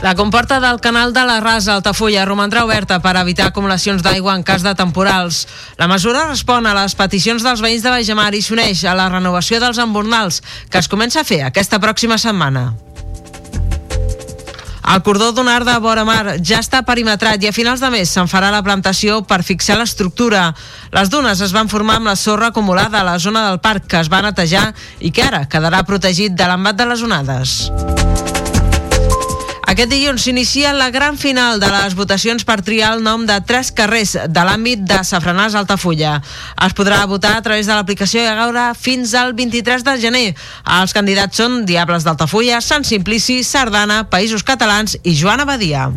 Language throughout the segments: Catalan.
La comporta del canal de la Rasa Altafulla romandrà oberta per evitar acumulacions d'aigua en cas de temporals. La mesura respon a les peticions dels veïns de Baixamar i s'uneix a la renovació dels embornals que es comença a fer aquesta pròxima setmana. El cordó dunar de vora mar ja està perimetrat i a finals de mes se'n farà la plantació per fixar l'estructura. Les dunes es van formar amb la sorra acumulada a la zona del parc que es va netejar i que ara quedarà protegit de l'embat de les onades. Aquest dilluns s'inicia la gran final de les votacions per triar el nom de tres carrers de l'àmbit de Safranàs Altafulla. Es podrà votar a través de l'aplicació i gaure fins al 23 de gener. Els candidats són Diables d'Altafulla, Sant Simplici, Sardana, Països Catalans i Joana Badia.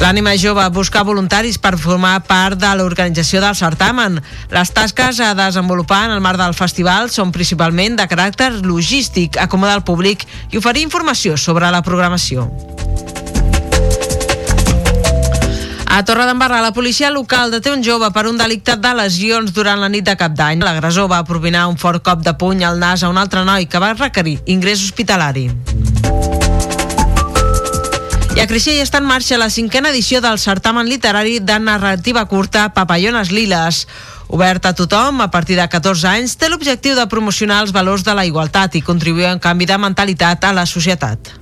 L'ànima jove busca voluntaris per formar part de l'organització del certamen. Les tasques a desenvolupar en el marc del festival són principalment de caràcter logístic, acomodar el públic i oferir informació sobre la programació. A Torredembarra, la policia local deté un jove per un delicte de lesions durant la nit de cap d'any. L'agressor va propinar un fort cop de puny al nas a un altre noi que va requerir ingrés hospitalari. I a Creixell està en marxa la cinquena edició del certamen literari de narrativa curta Papallones Liles. Obert a tothom a partir de 14 anys, té l'objectiu de promocionar els valors de la igualtat i contribuir un canvi de mentalitat a la societat.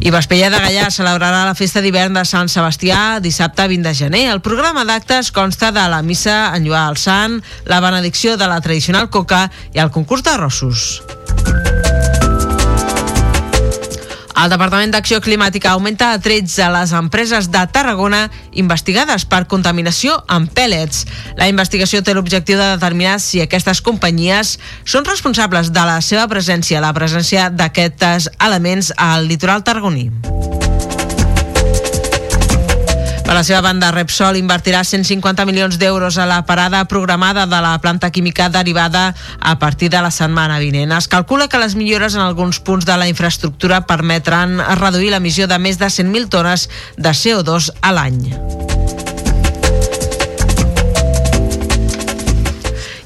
I Vespella de Gallà celebrarà la festa d'hivern de Sant Sebastià dissabte 20 de gener. El programa d'actes consta de la missa en lluar al sant, la benedicció de la tradicional coca i el concurs de rossos. El Departament d'Acció Climàtica augmenta a 13 les empreses de Tarragona investigades per contaminació amb pèl·lets. La investigació té l'objectiu de determinar si aquestes companyies són responsables de la seva presència, la presència d'aquests elements al litoral tarragoní. Per la seva banda, Repsol invertirà 150 milions d'euros a la parada programada de la planta química derivada a partir de la setmana vinent. Es calcula que les millores en alguns punts de la infraestructura permetran reduir l'emissió de més de 100.000 tones de CO2 a l'any.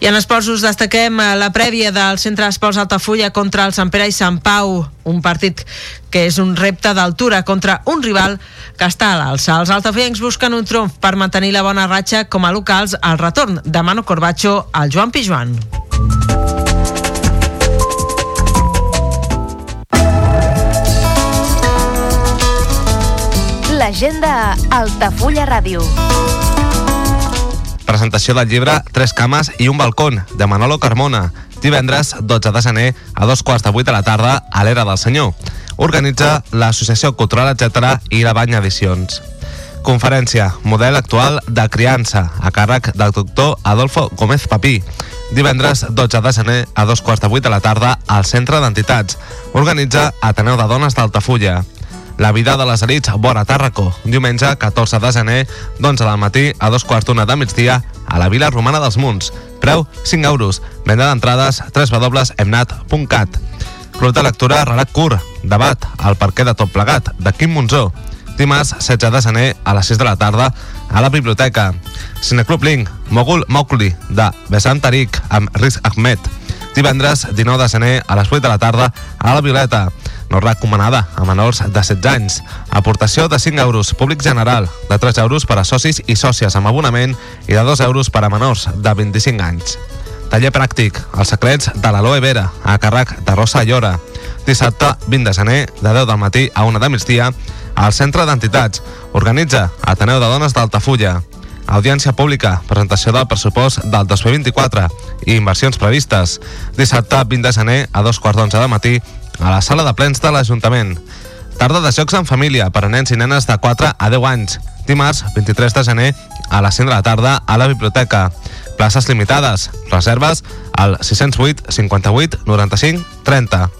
I en esports us destaquem eh, la prèvia del Centre d'Esports Altafulla contra el Sant Pere i Sant Pau, un partit que és un repte d'altura contra un rival que està a l'alça. Els altafullencs busquen un triomf per mantenir la bona ratxa com a locals al retorn de Mano Corbacho al Joan Pijuan. L'agenda Altafulla Ràdio. Presentació del llibre Tres cames i un balcón, de Manolo Carmona. Divendres, 12 de gener, a dos quarts de vuit de la tarda, a l'Era del Senyor. Organitza l'Associació Cultural Etc. i la Banya Edicions. Conferència, model actual de criança, a càrrec del doctor Adolfo Gómez Papí. Divendres, 12 de gener, a dos quarts de vuit de la tarda, al Centre d'Entitats. Organitza Ateneu de Dones d'Altafulla. La vida de les elits vora Tàrraco, diumenge 14 de gener, d'11 del matí a dos quarts d'una de migdia a la Vila Romana dels Munts. Preu 5 euros. Venda d'entrades www.emnat.cat. Club de lectura Relat Curt. Debat al parquet de Tot Plegat, de Quim Monzó. Dimarts 16 de gener a les 6 de la tarda a la biblioteca. Cineclub Link, Mogul Mowgli, de Besant Tariq amb Riz Ahmed. Divendres 19 de gener a les 8 de la tarda a la Violeta no recomanada a menors de 16 anys. Aportació de 5 euros, públic general, de 3 euros per a socis i sòcies amb abonament i de 2 euros per a menors de 25 anys. Taller pràctic, els secrets de l'aloe vera, a càrrec de Rosa Llora. Dissabte, 20 de gener, de 10 del matí a 1 de migdia, al Centre d'Entitats. Organitza Ateneu de Dones d'Altafulla. Audiència pública, presentació del pressupost del 2024 i inversions previstes. Dissabte, 20 de gener, a dos quarts d'onze de matí, a la sala de plens de l'Ajuntament. Tarda de jocs en família per a nens i nenes de 4 a 10 anys. Dimarts, 23 de gener, a les 5 de la tarda, a la biblioteca. Places limitades. Reserves al 608 58 95 30.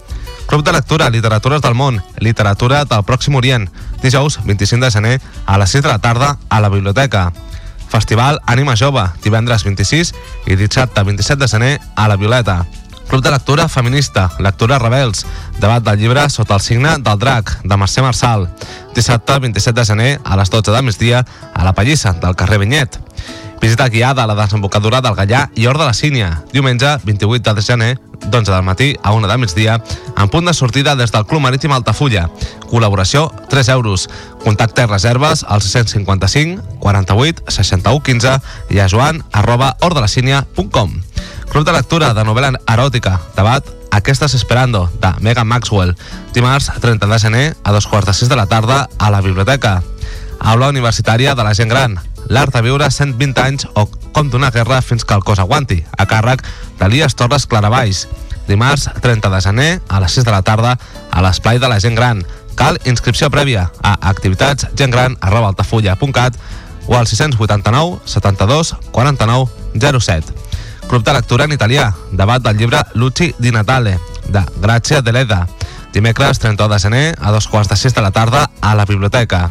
Club de lectura Literatures del món, literatura del Pròxim Orient, dijous 25 de gener a les 6 de la tarda a la biblioteca. Festival Ànima Jove, divendres 26 i dissabte 27 de gener a la Violeta. Club de lectura feminista, lectura rebels, debat del llibre sota el signe del drac, de Mercè Marçal. Dissabte 27 de gener a les 12 de migdia a la Pallissa, del carrer Vinyet. Visita guiada a la desembocadura del Gallà i Hort de la Sínia, diumenge 28 de gener, d'11 del matí a 1 de migdia, en punt de sortida des del Club Marítim Altafulla. Col·laboració 3 euros. Contacte i reserves al 655 48 61 15 i a joan arroba hordelacínia.com. Club de lectura de novel·la eròtica, debat ¿A què estàs esperando? de Megan Maxwell. Dimarts 30 de gener a dos quarts de sis de la tarda a la biblioteca. Aula universitària de la gent gran. L'art de viure 120 anys o com d'una guerra fins que el cos aguanti, a càrrec d'Elias Torres Claravalls. Dimarts 30 de gener a les 6 de la tarda a l'esplai de la gent gran. Cal inscripció prèvia a activitatsgentgran arroba altafulla.cat o al 689 72 49 07. Club de lectura en italià, debat del llibre Luci di Natale, de Grazia Deleda, dimecres 31 de gener a dos quarts de sis de la tarda a la biblioteca.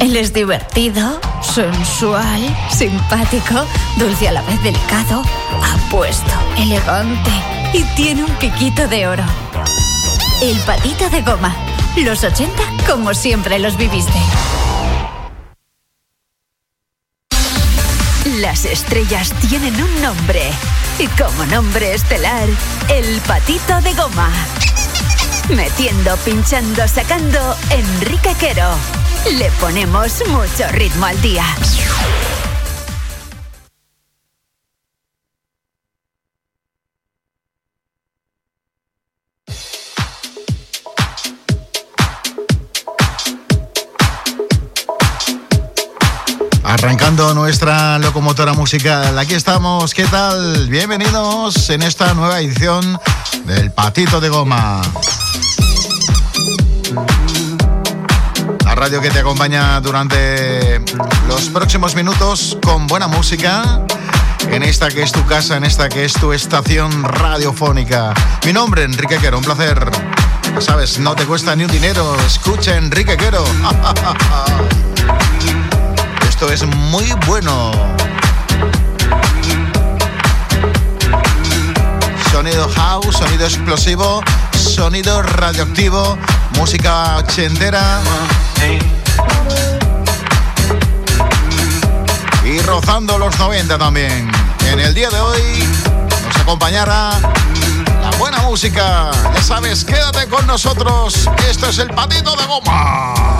Él es divertido, sensual, simpático, dulce a la vez delicado, apuesto, elegante y tiene un piquito de oro. El patito de goma. Los 80 como siempre los viviste. Las estrellas tienen un nombre. Y como nombre estelar, el patito de goma. Metiendo, pinchando, sacando, Enrique Quero. Le ponemos mucho ritmo al día. Arrancando nuestra locomotora musical. Aquí estamos. ¿Qué tal? Bienvenidos en esta nueva edición del Patito de Goma. Radio que te acompaña durante los próximos minutos con buena música. En esta que es tu casa, en esta que es tu estación radiofónica. Mi nombre, Enrique Quero, un placer. Sabes, no te cuesta ni un dinero. Escucha Enrique Quero. Esto es muy bueno. Sonido house, sonido explosivo, sonido radioactivo, música ochentera. Y rozando los 90 también. En el día de hoy nos acompañará la buena música. Ya sabes, quédate con nosotros. Esto es el patito de goma.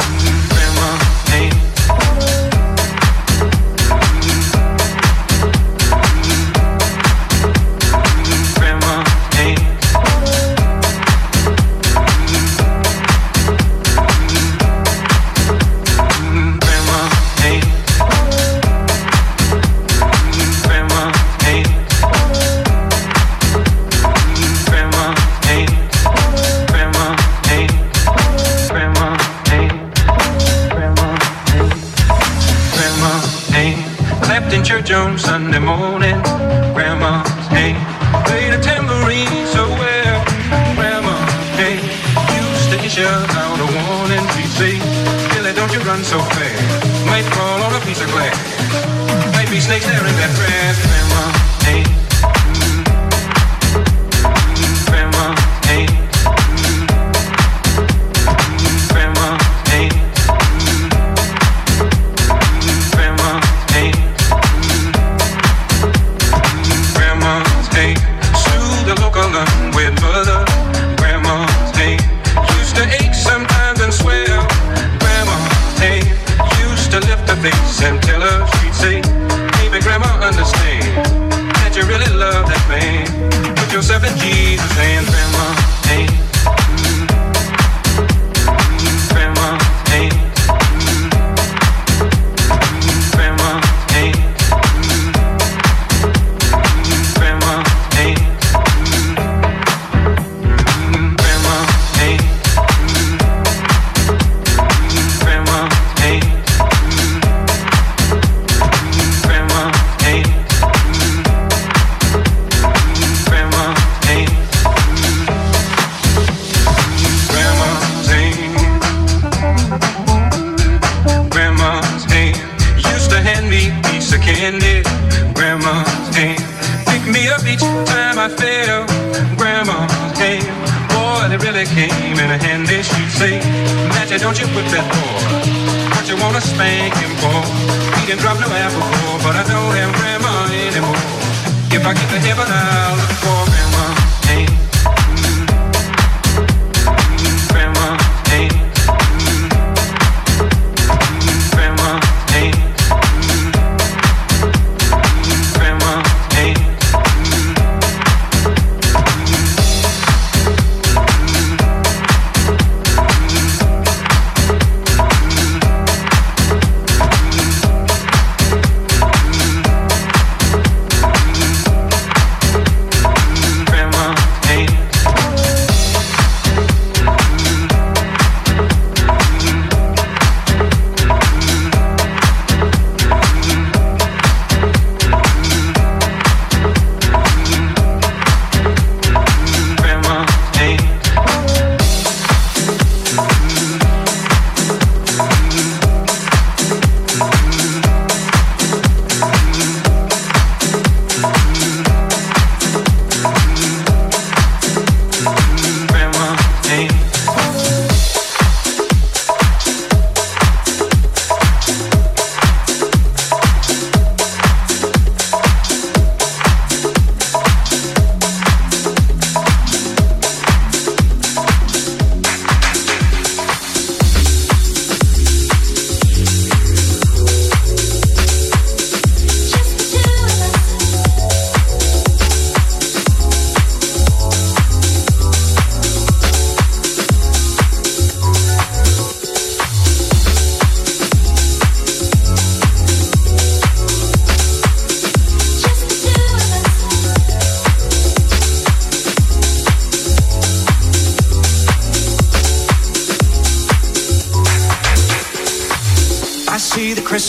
say, don't you whip that boy. What you wanna spank him for? He didn't drop no apple for, but I don't have grandma anymore. If I get to heaven, I'll look for grandma. Hey.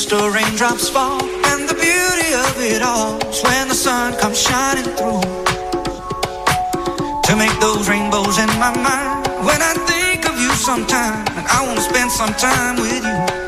The raindrops fall. And the beauty of it all is when the sun comes shining through. To make those rainbows in my mind. When I think of you sometime, and I wanna spend some time with you.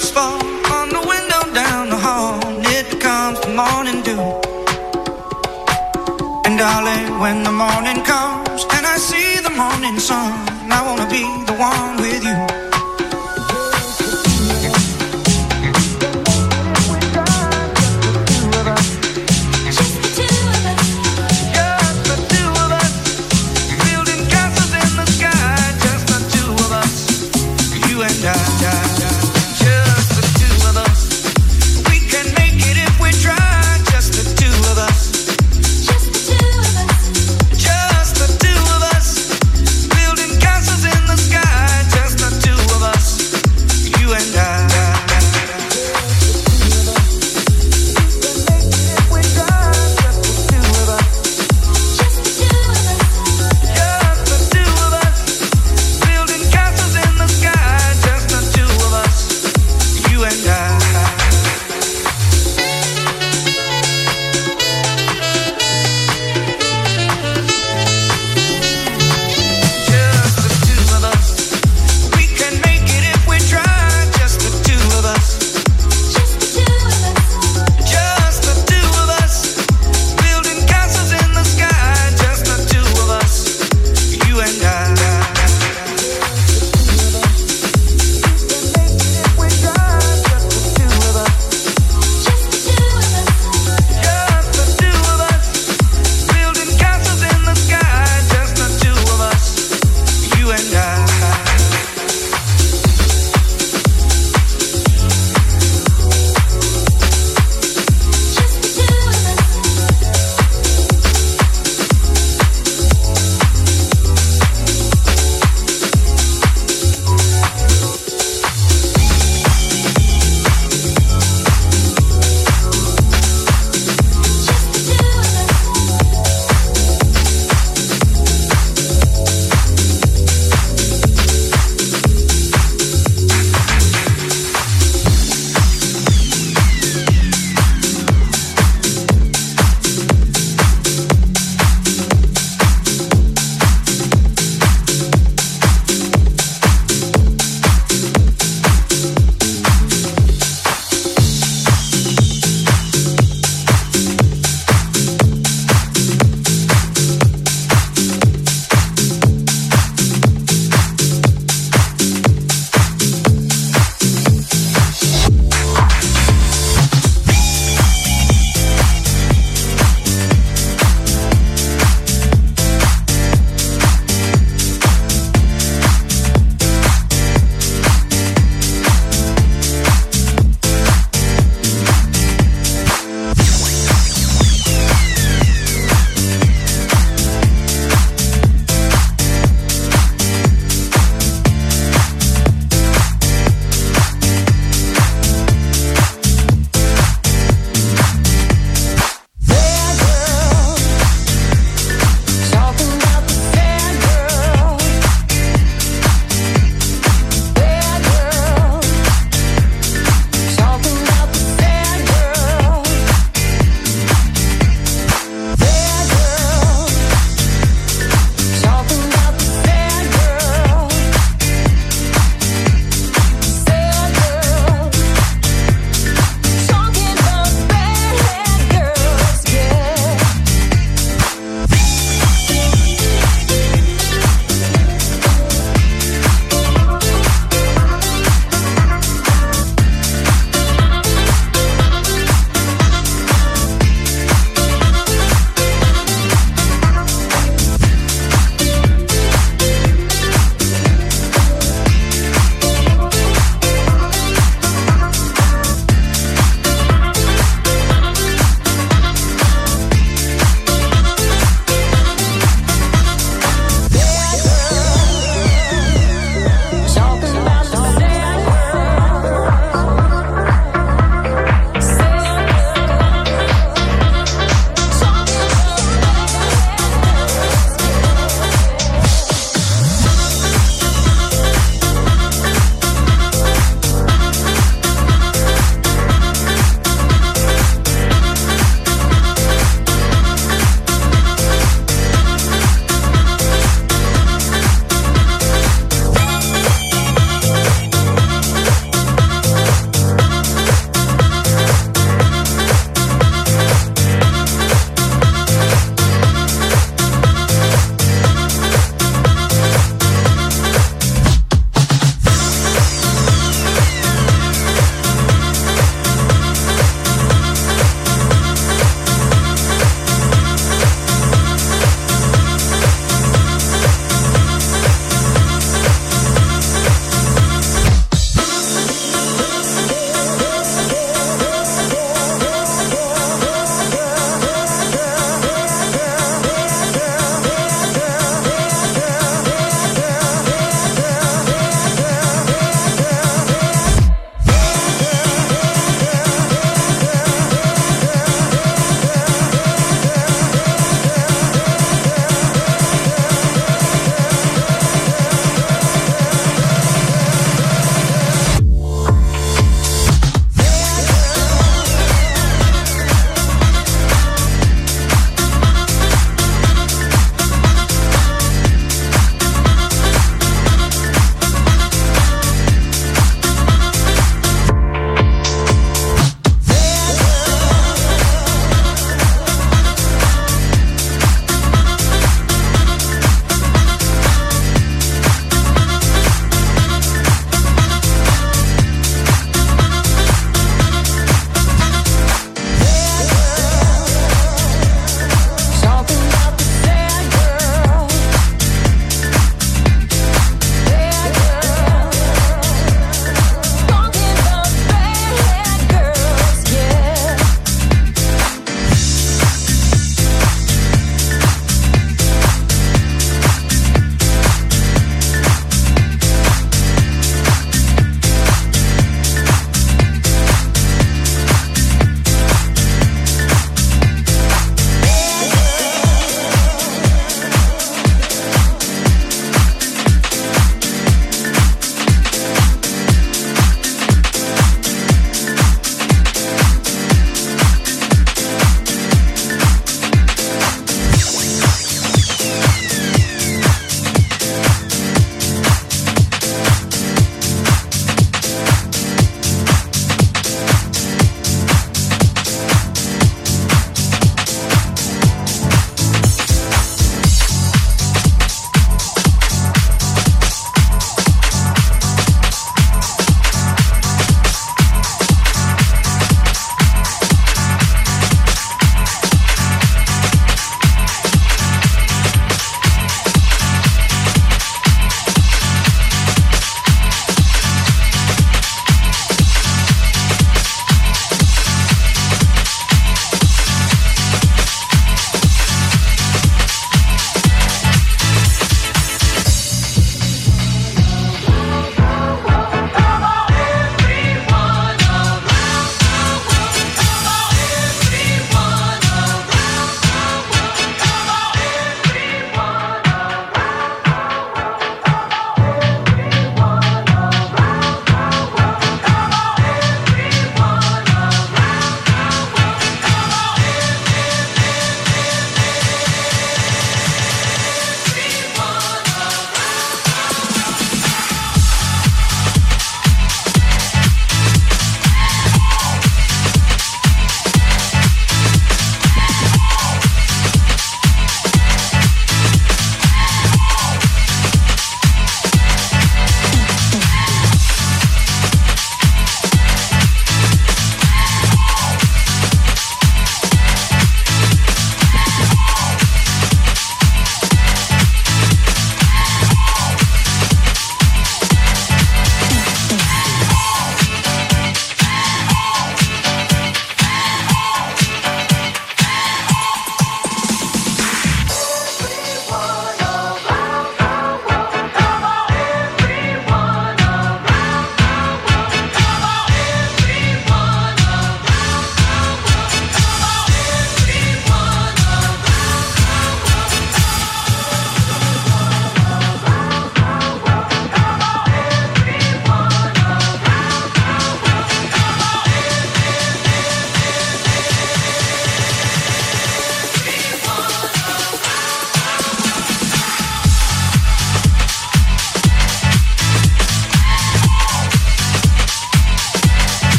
stops for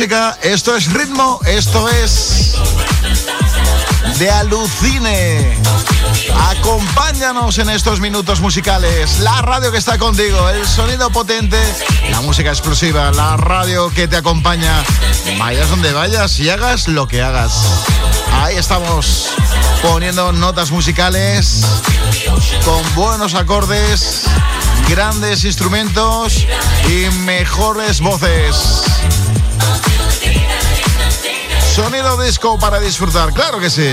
esto es ritmo, esto es de alucine. Acompáñanos en estos minutos musicales. La radio que está contigo, el sonido potente, la música explosiva, la radio que te acompaña. Vayas donde vayas y hagas lo que hagas. Ahí estamos poniendo notas musicales con buenos acordes, grandes instrumentos y mejores voces. Sonido disco para disfrutar, claro que sí.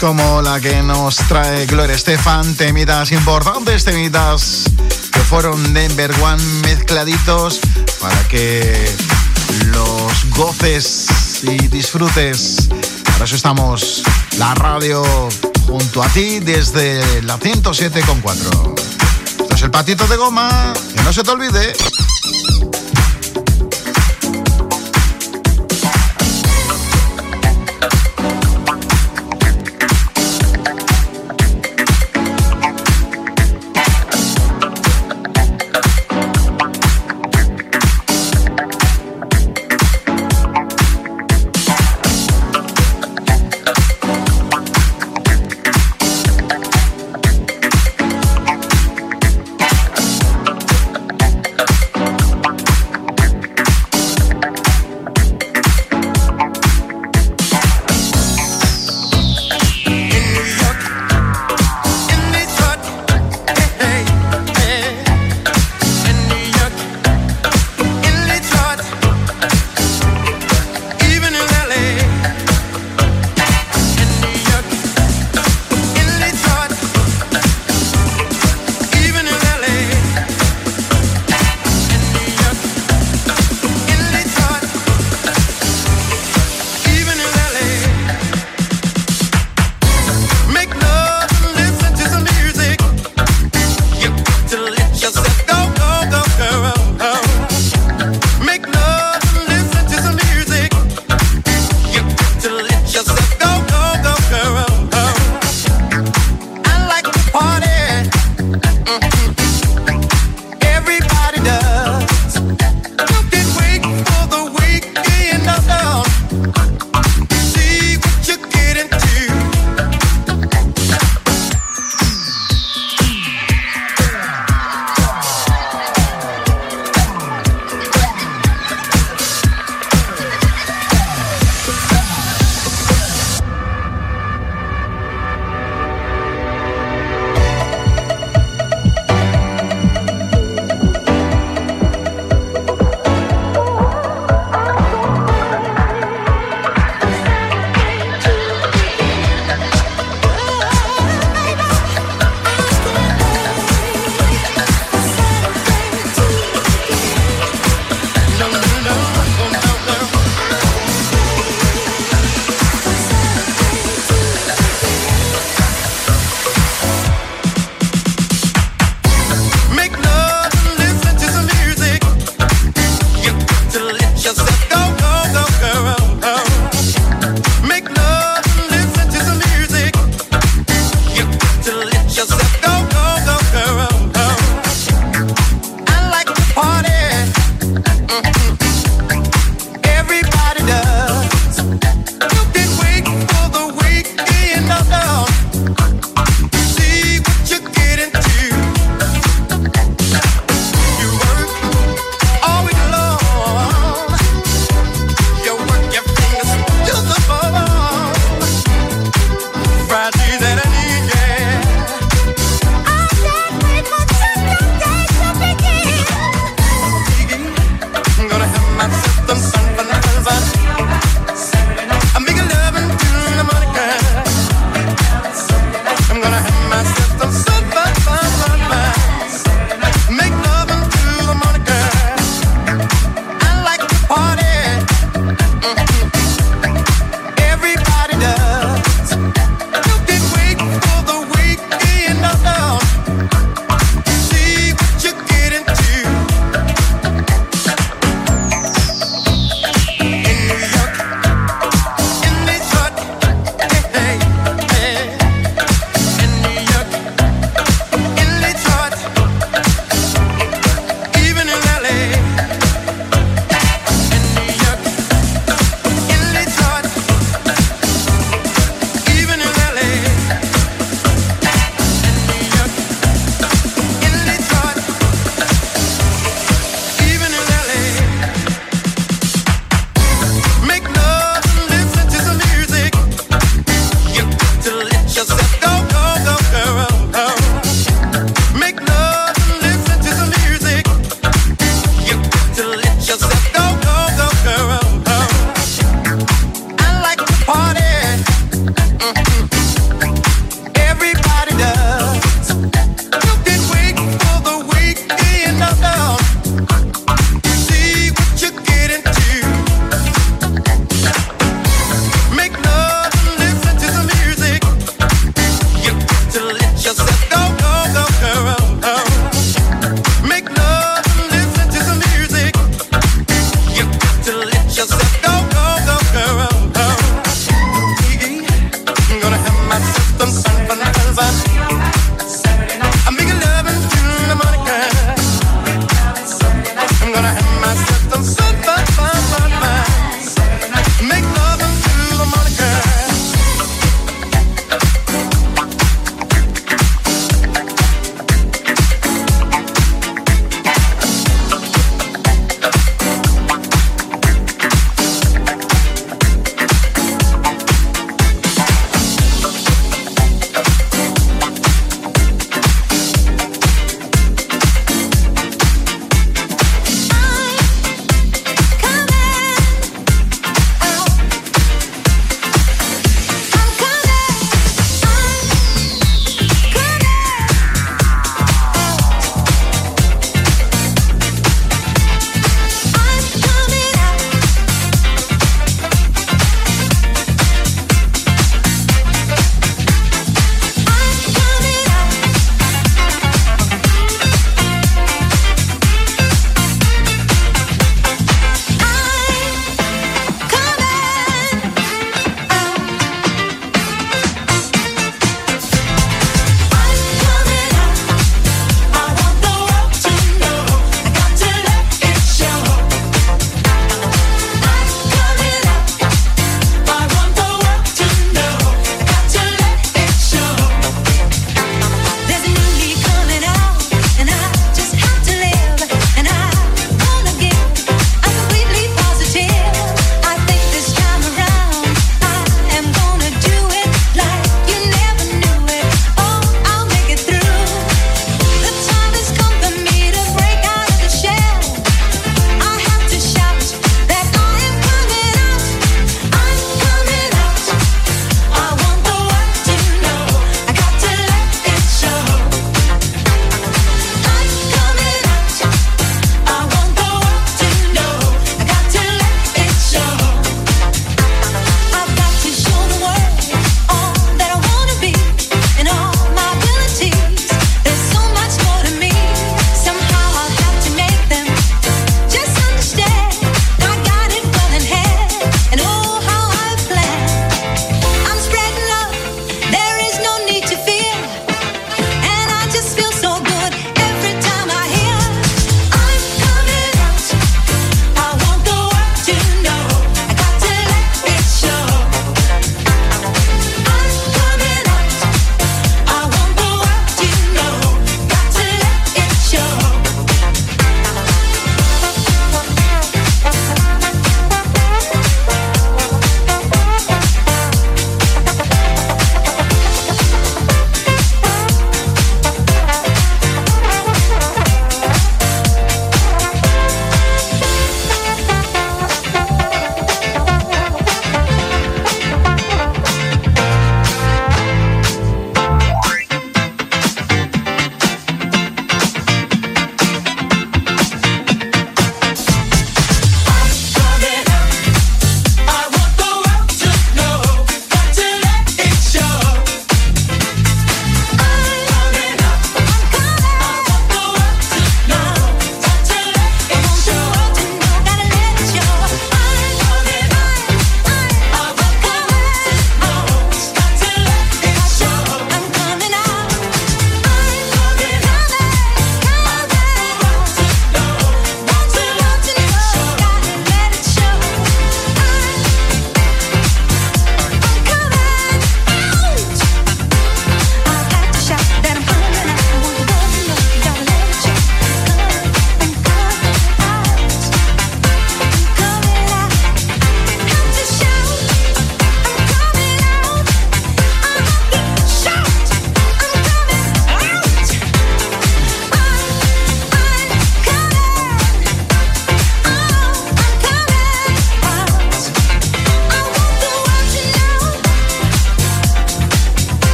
Como la que nos trae Gloria Estefan, temidas importantes, temidas que fueron Denver One mezcladitos para que los goces y disfrutes. Para eso estamos la radio junto a ti desde la 107.4. Esto es el patito de goma, que no se te olvide.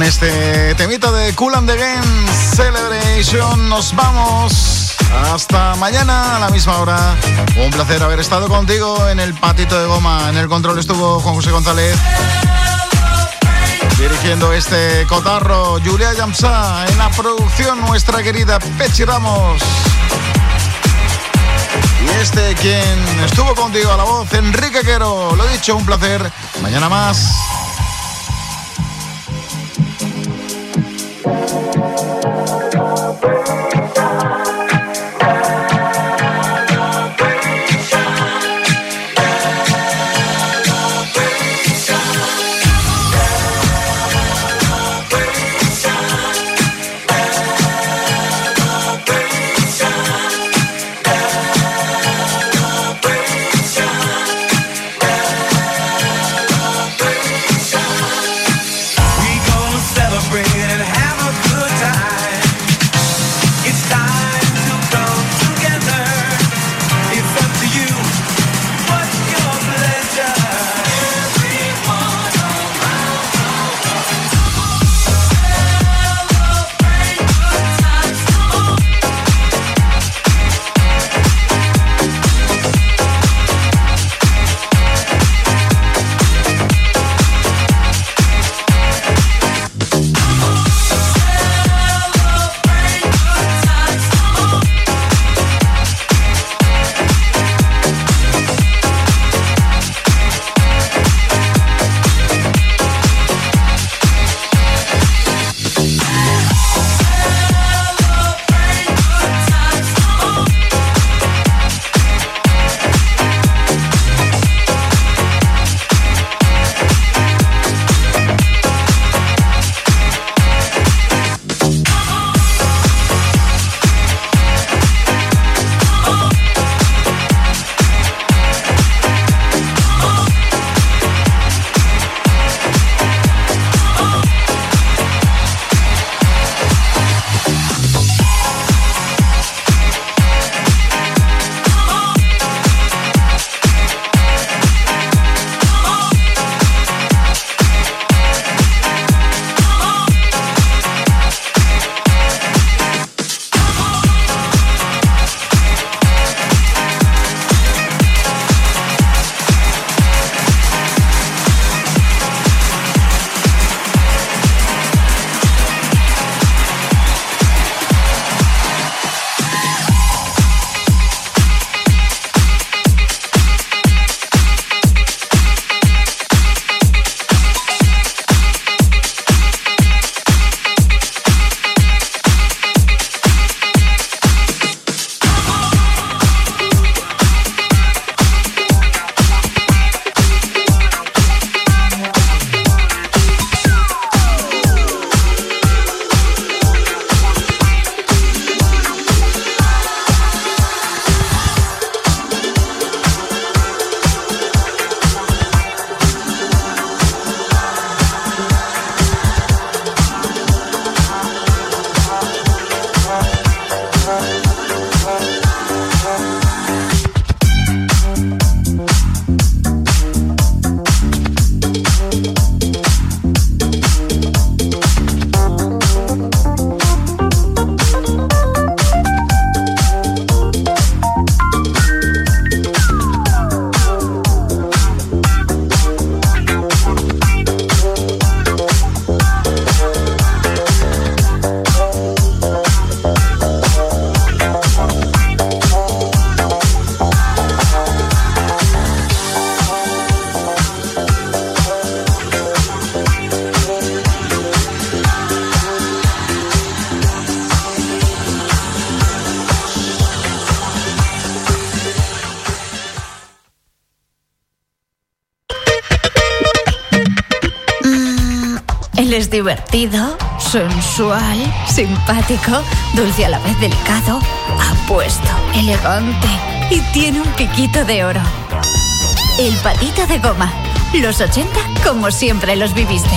Con este temita de Cool and the Game Celebration nos vamos. Hasta mañana a la misma hora. Un placer haber estado contigo en el patito de goma. En el control estuvo Juan José González. Dirigiendo este cotarro, Julia Yamsa. En la producción, nuestra querida Pechi Ramos. Y este quien estuvo contigo a la voz, Enrique Quero. Lo dicho, un placer. Mañana más. Divertido, sensual, simpático, dulce a la vez delicado, apuesto, elegante y tiene un piquito de oro. El patito de goma. Los 80 como siempre los viviste.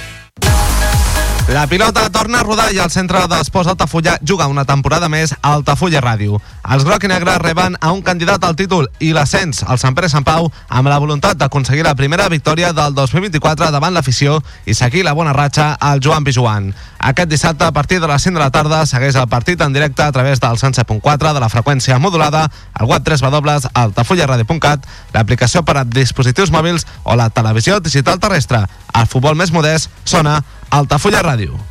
La pilota torna a rodar i el centre d'esports Altafulla juga una temporada més a Altafulla Ràdio. Els groc i negre reben a un candidat al títol i l'ascens al Sant Pere Sant Pau amb la voluntat d'aconseguir la primera victòria del 2024 davant l'afició i seguir la bona ratxa al Joan Pijuan. Aquest dissabte, a partir de les 5 de la tarda, segueix el partit en directe a través del 107.4 de la freqüència modulada, al web 3 altafullaradio.cat, l'aplicació per a dispositius mòbils o la televisió digital terrestre. El futbol més modest sona Altafulla Ràdio.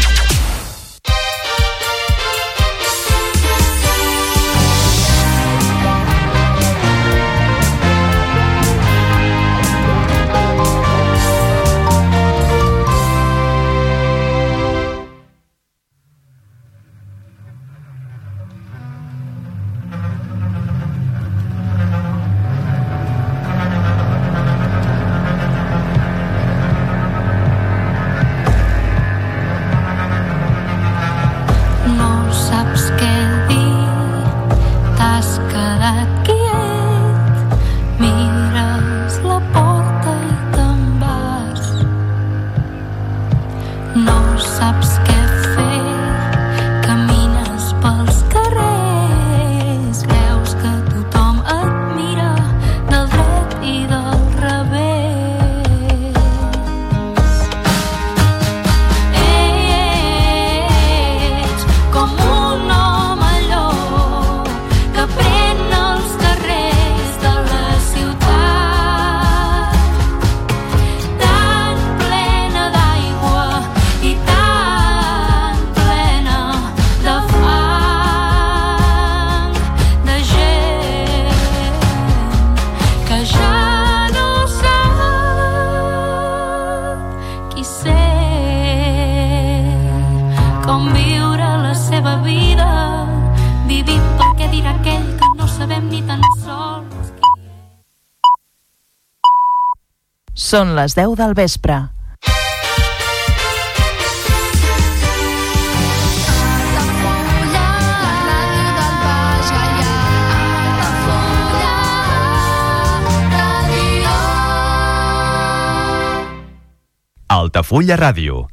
Són les 10 del vespre. Altafulla Ràdio,